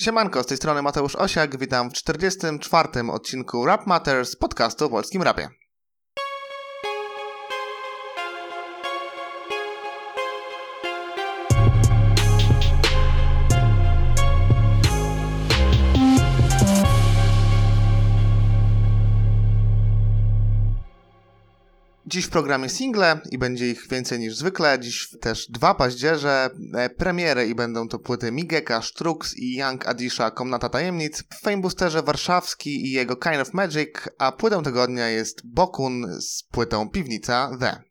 Siemanko, z tej strony Mateusz Osiak, witam w 44. odcinku Rap Matters, podcastu o polskim rapie. Dziś w programie single i będzie ich więcej niż zwykle. Dziś też dwa paździerze, e, premiery i będą to płyty Migeka, Strux i Young Adisha Komnata Tajemnic, w Fameboosterze Warszawski i jego Kind of Magic, a płytą tygodnia jest Bokun z płytą Piwnica The.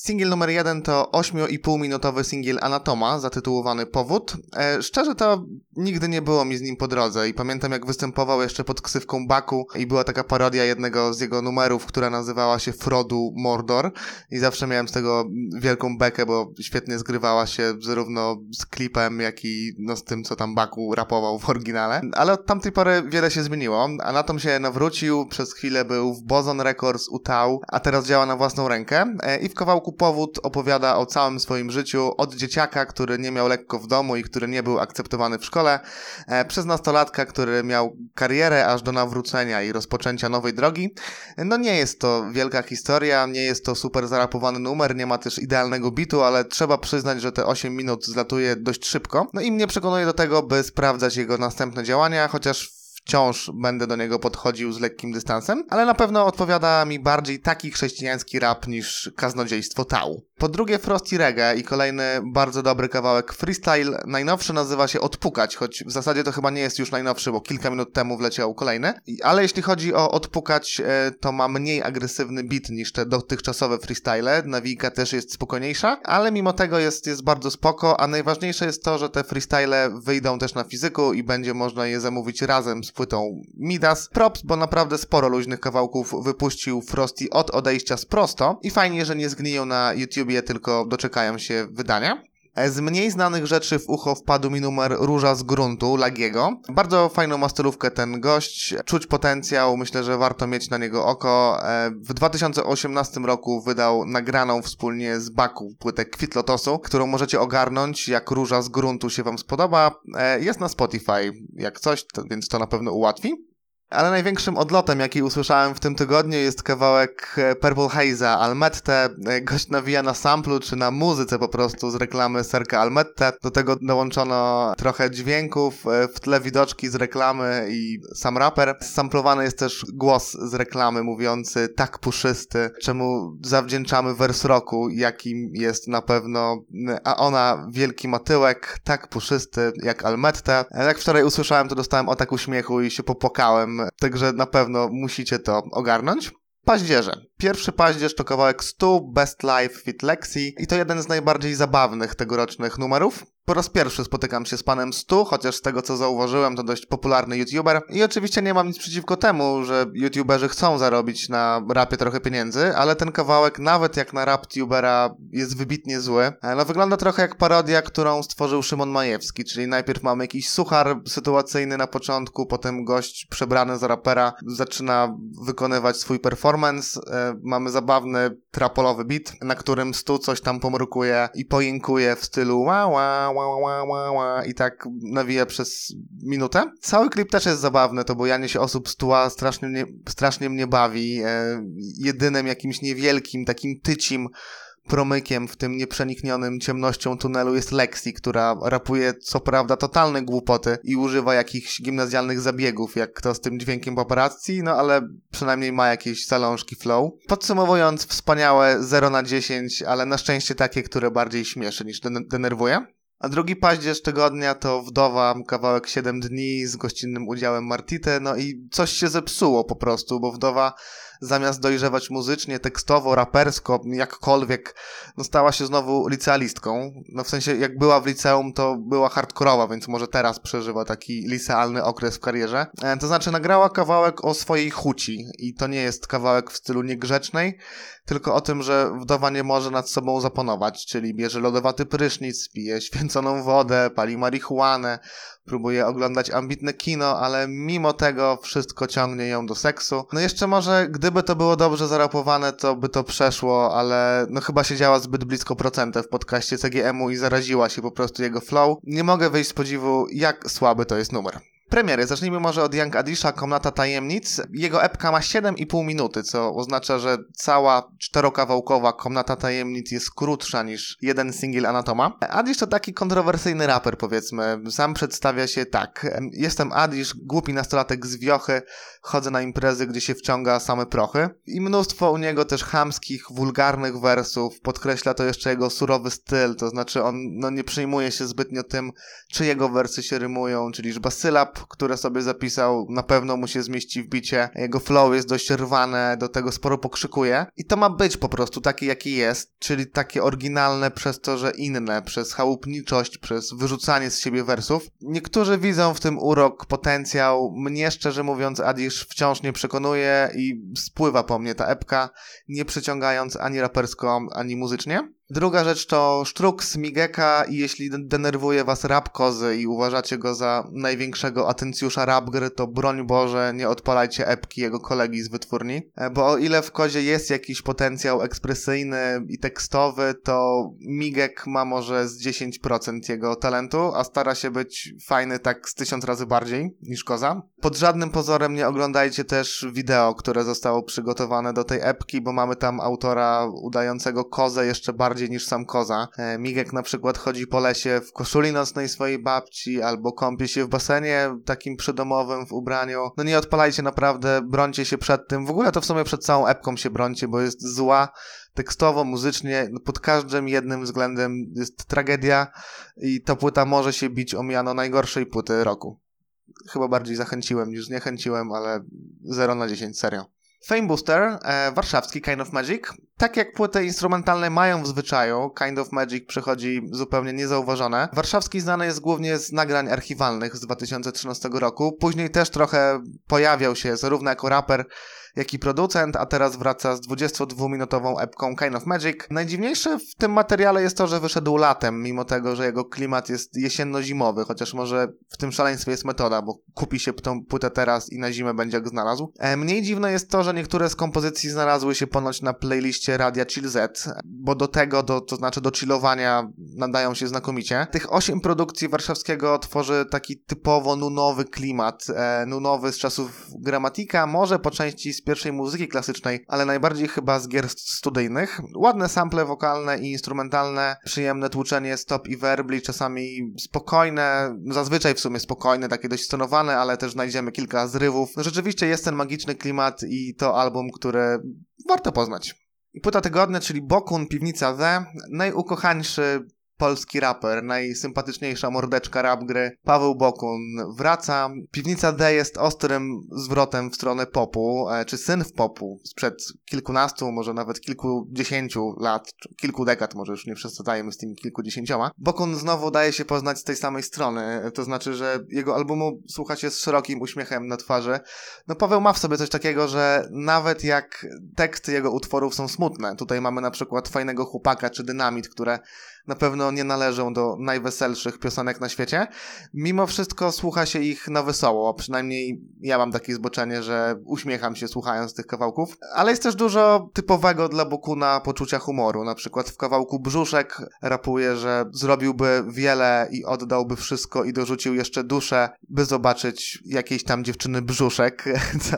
Singiel numer jeden to 8,5-minutowy singiel Anatoma, zatytułowany Powód. E, szczerze to nigdy nie było mi z nim po drodze i pamiętam jak występował jeszcze pod ksywką Baku i była taka parodia jednego z jego numerów, która nazywała się Frodu Mordor i zawsze miałem z tego wielką bekę, bo świetnie zgrywała się zarówno z klipem, jak i no, z tym, co tam Baku rapował w oryginale. Ale od tamtej pory wiele się zmieniło. Anatom się nawrócił, przez chwilę był w Bozon Records u Tau, a teraz działa na własną rękę e, i w kawałku Powód opowiada o całym swoim życiu od dzieciaka, który nie miał lekko w domu i który nie był akceptowany w szkole, e, przez nastolatka, który miał karierę aż do nawrócenia i rozpoczęcia nowej drogi. No nie jest to wielka historia, nie jest to super zarapowany numer, nie ma też idealnego bitu, ale trzeba przyznać, że te 8 minut zlatuje dość szybko. No i mnie przekonuje do tego, by sprawdzać jego następne działania, chociaż wciąż będę do niego podchodził z lekkim dystansem, ale na pewno odpowiada mi bardziej taki chrześcijański rap niż kaznodziejstwo Tau. Po drugie Frosty Reggae i kolejny bardzo dobry kawałek freestyle. Najnowszy nazywa się Odpukać, choć w zasadzie to chyba nie jest już najnowszy, bo kilka minut temu wleciał kolejny. Ale jeśli chodzi o Odpukać, e, to ma mniej agresywny beat niż te dotychczasowe freestyle. Nawijka też jest spokojniejsza, ale mimo tego jest, jest bardzo spoko, a najważniejsze jest to, że te freestyle wyjdą też na fizyku i będzie można je zamówić razem z płytą Midas. Props, bo naprawdę sporo luźnych kawałków wypuścił Frosty od odejścia z prosto i fajnie, że nie zgniją na Tylko doczekają się wydania. Z mniej znanych rzeczy w ucho wpadł mi numer Róża z gruntu Lagiego. Bardzo fajną ma stylówkę ten gość, czuć potencjał, myślę, że warto mieć na niego oko. E, w 2018 roku wydał nagraną wspólnie z Baku płytę Kwit Lotosu, którą możecie ogarnąć, jak Róża z gruntu się wam spodoba. E, jest na Spotify, jak coś, więc to na pewno ułatwi. Ale największym odlotem, jaki usłyszałem w tym tygodniu, jest kawałek e, Purple Haze'a Almette. E, gość nawija na samplu, czy na muzyce po prostu z reklamy Serka Almette. Do tego dołączono trochę dźwięków, e, w tle widoczki z reklamy i sam raper. Samplowany jest też głos z reklamy mówiący tak puszysty, czemu zawdzięczamy wers roku, jakim jest na pewno, a ona wielki matyłek, tak puszysty jak Almette. Jak wczoraj usłyszałem, to dostałem o tak uśmiechu i się popłakałem także na pewno musicie to ogarnąć. Paździerze. Pierwszy paździerz to kawałek 100 Best Life Fit Lexi i to jeden z najbardziej zabawnych tegorocznych numerów. Po raz pierwszy spotykam się z panem Stu, chociaż z tego co zauważyłem to dość popularny youtuber i oczywiście nie mam nic przeciwko temu, że youtuberzy chcą zarobić na rapie trochę pieniędzy, ale ten kawałek nawet jak na rap tubera jest wybitnie zły. E, no wygląda trochę jak parodia, którą stworzył Szymon Majewski, czyli najpierw mamy jakiś suchar sytuacyjny na początku, potem gość przebrany za rapera zaczyna wykonywać swój performance, e, mamy zabawny trapolowy beat, na którym Stu coś tam pomrukuje i pojinkuje w stylu wa wa ła, ła, ła, ła, i tak nawija przez minutę. Cały klip też jest zabawny, to bojanie się osób z tła strasznie mnie, strasznie mnie bawi. E, jedynym jakimś niewielkim, takim tycim promykiem w tym nieprzeniknionym ciemnością tunelu jest Lexi, która rapuje co prawda totalne głupoty i używa jakichś gimnazjalnych zabiegów, jak to z tym dźwiękiem paparazzi, no ale przynajmniej ma jakieś salążki flow. Podsumowując, wspaniałe 0 na 10, ale na szczęście takie, które bardziej śmieszy niż denerwuje. A drugi paździerz tygodnia to Wdowa, kawałek 7 dni z gościnnym udziałem Martite, no i coś się zepsuło po prostu, bo Wdowa zamiast dojrzewać muzycznie, tekstowo, rapersko, jakkolwiek, no stała się znowu licealistką. No w sensie, jak była w liceum, to była hardkorowa, więc może teraz przeżywa taki licealny okres w karierze. E, to znaczy, nagrała kawałek o swojej chuci i to nie jest kawałek w stylu niegrzecznej, tylko o tym, że wdowa nie może nad sobą zaponować, czyli bierze lodowaty prysznic, pije święconą wodę, pali marihuanę, próbuje oglądać ambitne kino, ale mimo tego wszystko ciągnie ją do seksu. No jeszcze może, gdyby to było dobrze zarapowane, to by to przeszło, ale no chyba siedziała zbyt blisko procentę w podcaście CGM-u i zaraziła się po prostu jego flow. Nie mogę wyjść z podziwu, jak słaby to jest numer. Premiery. Zacznijmy może od Young Adisha, Komnata Tajemnic. Jego epka ma 7,5 minuty, co oznacza, że cała czterokawałkowa Komnata Tajemnic jest krótsza niż jeden singiel Anatoma. Adish to taki kontrowersyjny raper, powiedzmy. Sam przedstawia się tak. Jestem Adish, głupi nastolatek z wiochy, chodzę na imprezy, gdzie się wciąga same prochy. I mnóstwo u niego też chamskich, wulgarnych wersów. Podkreśla to jeszcze jego surowy styl, to znaczy on no, nie przejmuje się zbytnio tym, czy jego wersy się rymują, czy liczba sylab, które sobie zapisał, na pewno mu się zmieści w bicie. Jego flow jest dość rwane, do tego sporo pokrzykuje. I to ma być po prostu taki, jaki jest, czyli takie oryginalne przez to, że inne, przez chałupniczość, przez wyrzucanie z siebie wersów. Niektórzy widzą w tym urok, potencjał. Mnie, szczerze mówiąc, Adisz wciąż nie przekonuje i spływa po mnie ta epka, nie przyciągając ani rapersko, ani muzycznie. Druga rzecz to Sztruk Migeka i jeśli denerwuje was rap kozy i uważacie go za największego atencjusza rap gry, to broń Boże nie odpalajcie epki jego kolegi z wytwórni, e, bo o ile w kozie jest jakiś potencjał ekspresyjny i tekstowy, to Migek ma może z 10% jego talentu, a stara się być fajny tak z tysiąc razy bardziej niż koza. Pod żadnym pozorem nie oglądajcie też wideo, które zostało przygotowane do tej epki, bo mamy tam autora udającego kozę jeszcze bardziej bardziej niż sam koza. E, Migek na przykład chodzi po lesie w koszuli nocnej swojej babci, albo kąpie się w basenie takim przydomowym w ubraniu. No nie odpalajcie naprawdę, brońcie się przed tym. W ogóle to w sumie przed całą epką się brońcie, bo jest zła tekstowo, muzycznie, pod każdym jednym względem jest tragedia i ta płyta może się bić o miano najgorszej płyty roku. Chyba bardziej zachęciłem niż zniechęciłem, ale 0 na 10, serio. Fame Booster, e, warszawski Kind of Magic. Tak jak płyty instrumentalne mają w zwyczaju, Kind of Magic przychodzi zupełnie niezauważone. Warszawski znany jest głównie z nagrań archiwalnych z 2013 roku. Później też trochę pojawiał się zarówno jako raper, jak i producent, a teraz wraca z 22-minutową epką Kind of Magic. Najdziwniejsze w tym materiale jest to, że wyszedł latem, mimo tego, że jego klimat jest jesienno-zimowy, chociaż może w tym szaleństwie jest metoda, bo kupi się tą płytę teraz i na zimę będzie jak znalazł. E, mniej dziwne jest to, że niektóre z kompozycji znalazły się ponoć na playliście Radia Chill Z, bo do tego, do, to znaczy do chillowania nadają się znakomicie. Tych osiem produkcji warszawskiego tworzy taki typowo nunowy klimat, e, nunowy z czasów gramatika, może po części z pierwszej muzyki klasycznej, ale najbardziej chyba z gier studyjnych. Ładne sample wokalne i instrumentalne, przyjemne tłuczenie stop i werbli, czasami spokojne, zazwyczaj w sumie spokojne, takie dość stonowane, ale też znajdziemy kilka zrywów. Rzeczywiście jest ten magiczny klimat i to album, który warto poznać. I płyta tygodnia, czyli Bokun, Piwnica The, najukochańszy polski raper, najsympatyczniejsza mordeczka rap gry, Paweł Bokun wraca. Piwnica D jest ostrym zwrotem w stronę popu, e, czy syn w popu sprzed kilkunastu, może nawet kilkudziesięciu lat, kilku dekad, może już nie przesadzajmy z tymi kilkudziesięcioma. Bokun znowu daje się poznać z tej samej strony, to znaczy, że jego albumu słucha się z szerokim uśmiechem na twarzy. No Paweł ma w sobie coś takiego, że nawet jak teksty jego utworów są smutne, tutaj mamy na przykład Fajnego Chłopaka czy Dynamit, które na pewno nie należą do najweselszych piosenek na świecie. Mimo wszystko słucha się ich na wesoło, przynajmniej ja mam takie zboczenie, że uśmiecham się słuchając tych kawałków. Ale jest też dużo typowego dla Bokuna poczucia humoru. Na przykład w kawałku Brzuszek rapuje, że zrobiłby wiele i oddałby wszystko i dorzucił jeszcze duszę, by zobaczyć jakiejś tam dziewczyny brzuszek. Co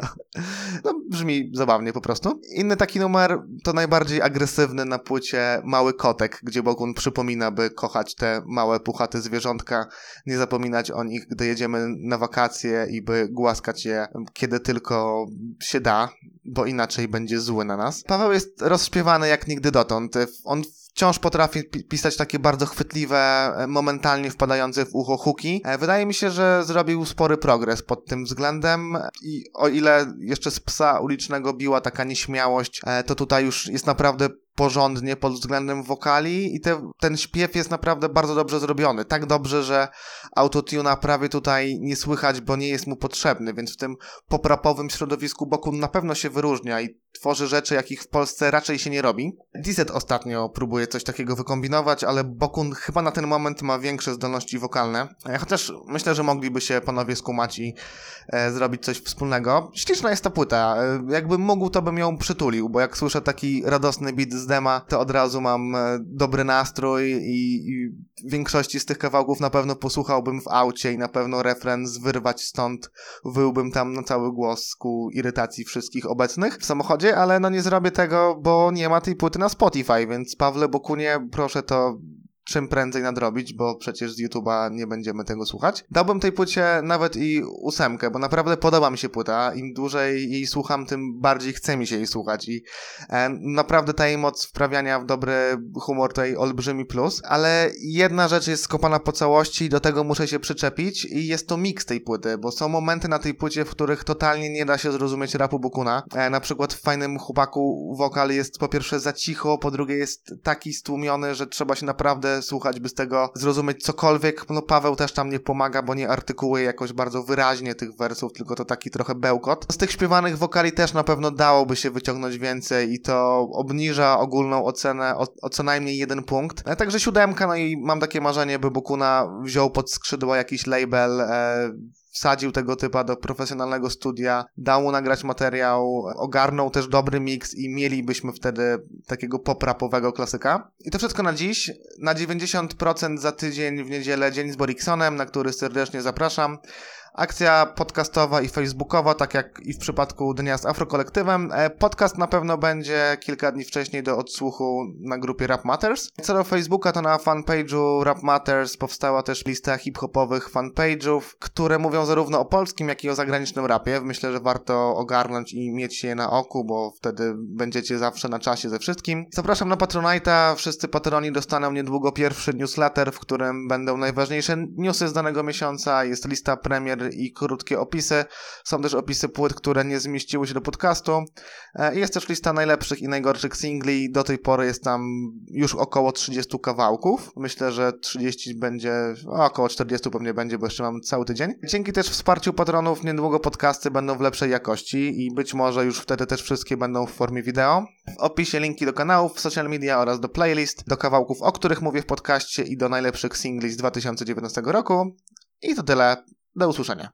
no, brzmi zabawnie po prostu. Inny taki numer to najbardziej agresywny na płycie Mały Kotek, gdzie Bokun przypomina przypomina, by kochać te małe, puchate zwierzątka, nie zapominać o nich, gdy jedziemy na wakacje i by głaskać je, kiedy tylko się da, bo inaczej będzie zły na nas. Paweł jest rozśpiewany jak nigdy dotąd. On wciąż potrafi pisać takie bardzo chwytliwe, momentalnie wpadające w ucho huki. E, wydaje mi się, że zrobił spory progres pod tym względem i o ile jeszcze z psa ulicznego biła taka nieśmiałość, e, to tutaj już jest naprawdę porządnie pod względem wokali i te, ten śpiew jest naprawdę bardzo dobrze zrobiony. Tak dobrze, że autotuna prawie tutaj nie słychać, bo nie jest mu potrzebny, więc w tym poprapowym środowisku Bokun na pewno się wyróżnia i tworzy rzeczy, jakich w Polsce raczej się nie robi. Dizet ostatnio próbuje coś takiego wykombinować, ale Bokun chyba na ten moment ma większe zdolności wokalne. E, chociaż myślę, że mogliby się panowie skumać i e, zrobić coś wspólnego. Śliczna jest ta płyta. E, jakbym mógł, to bym ją przytulił, bo jak słyszę taki radosny beat z dema, to od razu mam e, dobry nastrój i, i większości z tych kawałków na pewno posłuchałbym w aucie i na pewno refren zwyrwać stąd wyłbym tam na cały głos ku irytacji wszystkich obecnych w samochodzie, ale no nie zrobię tego, bo nie ma tej płyty na Spotify, więc Pawle Bokunie, proszę to czym prędzej nadrobić, bo przecież z YouTube'a nie będziemy tego słuchać. Dałbym tej płycie nawet i ósemkę, bo naprawdę podoba mi się płyta. Im dłużej jej słucham, tym bardziej chce mi się jej słuchać i e, naprawdę ta jej moc wprawiania w dobry humor tutaj olbrzymi plus, ale jedna rzecz jest skopana po całości i do tego muszę się przyczepić i jest to miks tej płyty, bo są momenty na tej płycie, w których totalnie nie da się zrozumieć rapu Bukuna. E, na przykład w Fajnym Chłopaku wokal jest po pierwsze za cicho, po drugie jest taki stłumiony, że trzeba się naprawdę słuchać, by z tego zrozumieć cokolwiek. No Paweł też tam nie pomaga, bo nie artykułuje jakoś bardzo wyraźnie tych wersów, tylko to taki trochę bełkot. Z tych śpiewanych wokali też na pewno dałoby się wyciągnąć więcej i to obniża ogólną ocenę o, o co najmniej jeden punkt. E, także siódemka, no i mam takie marzenie, by Bukuna wziął pod skrzydła jakiś label, e, wsadził tego typa do profesjonalnego studia, dał mu nagrać materiał, ogarnął też dobry miks i mielibyśmy wtedy takiego poprapowego klasyka. I to wszystko na dziś. Na 90% za tydzień w niedzielę dzień z Boriksonem, na który serdecznie zapraszam. Akcja podcastowa i facebookowa, tak jak i w przypadku Dnia z Afrokolektywem. E, podcast na pewno będzie kilka dni wcześniej do odsłuchu na grupie Rap Matters. Co do Facebooka, to na fanpage'u Rap Matters powstała też lista hip-hopowych fanpage'ów, które mówią zarówno o polskim, jak i o zagranicznym rapie. Myślę, że warto ogarnąć i mieć je na oku, bo wtedy będziecie zawsze na czasie ze wszystkim. Zapraszam na Patronite'a. Wszyscy patroni dostaną niedługo pierwszy newsletter, w którym będą najważniejsze newsy z danego miesiąca. Jest lista premier i krótkie opisy. Są też opisy płyt, które nie zmieściły się do podcastu. E, jest też lista najlepszych i najgorszych singli. Do tej pory jest tam już około 30 kawałków. Myślę, że 30 będzie, około 40 pewnie będzie, bo jeszcze mam cały tydzień. Dzięki też wsparciu patronów niedługo podcasty będą w lepszej jakości i być może już wtedy też wszystkie będą w formie wideo. W opisie linki do kanałów, social media oraz do playlist, do kawałków, o których mówię w podcaście i do najlepszych singli z 2019 roku. I to tyle. Do usłyszenia.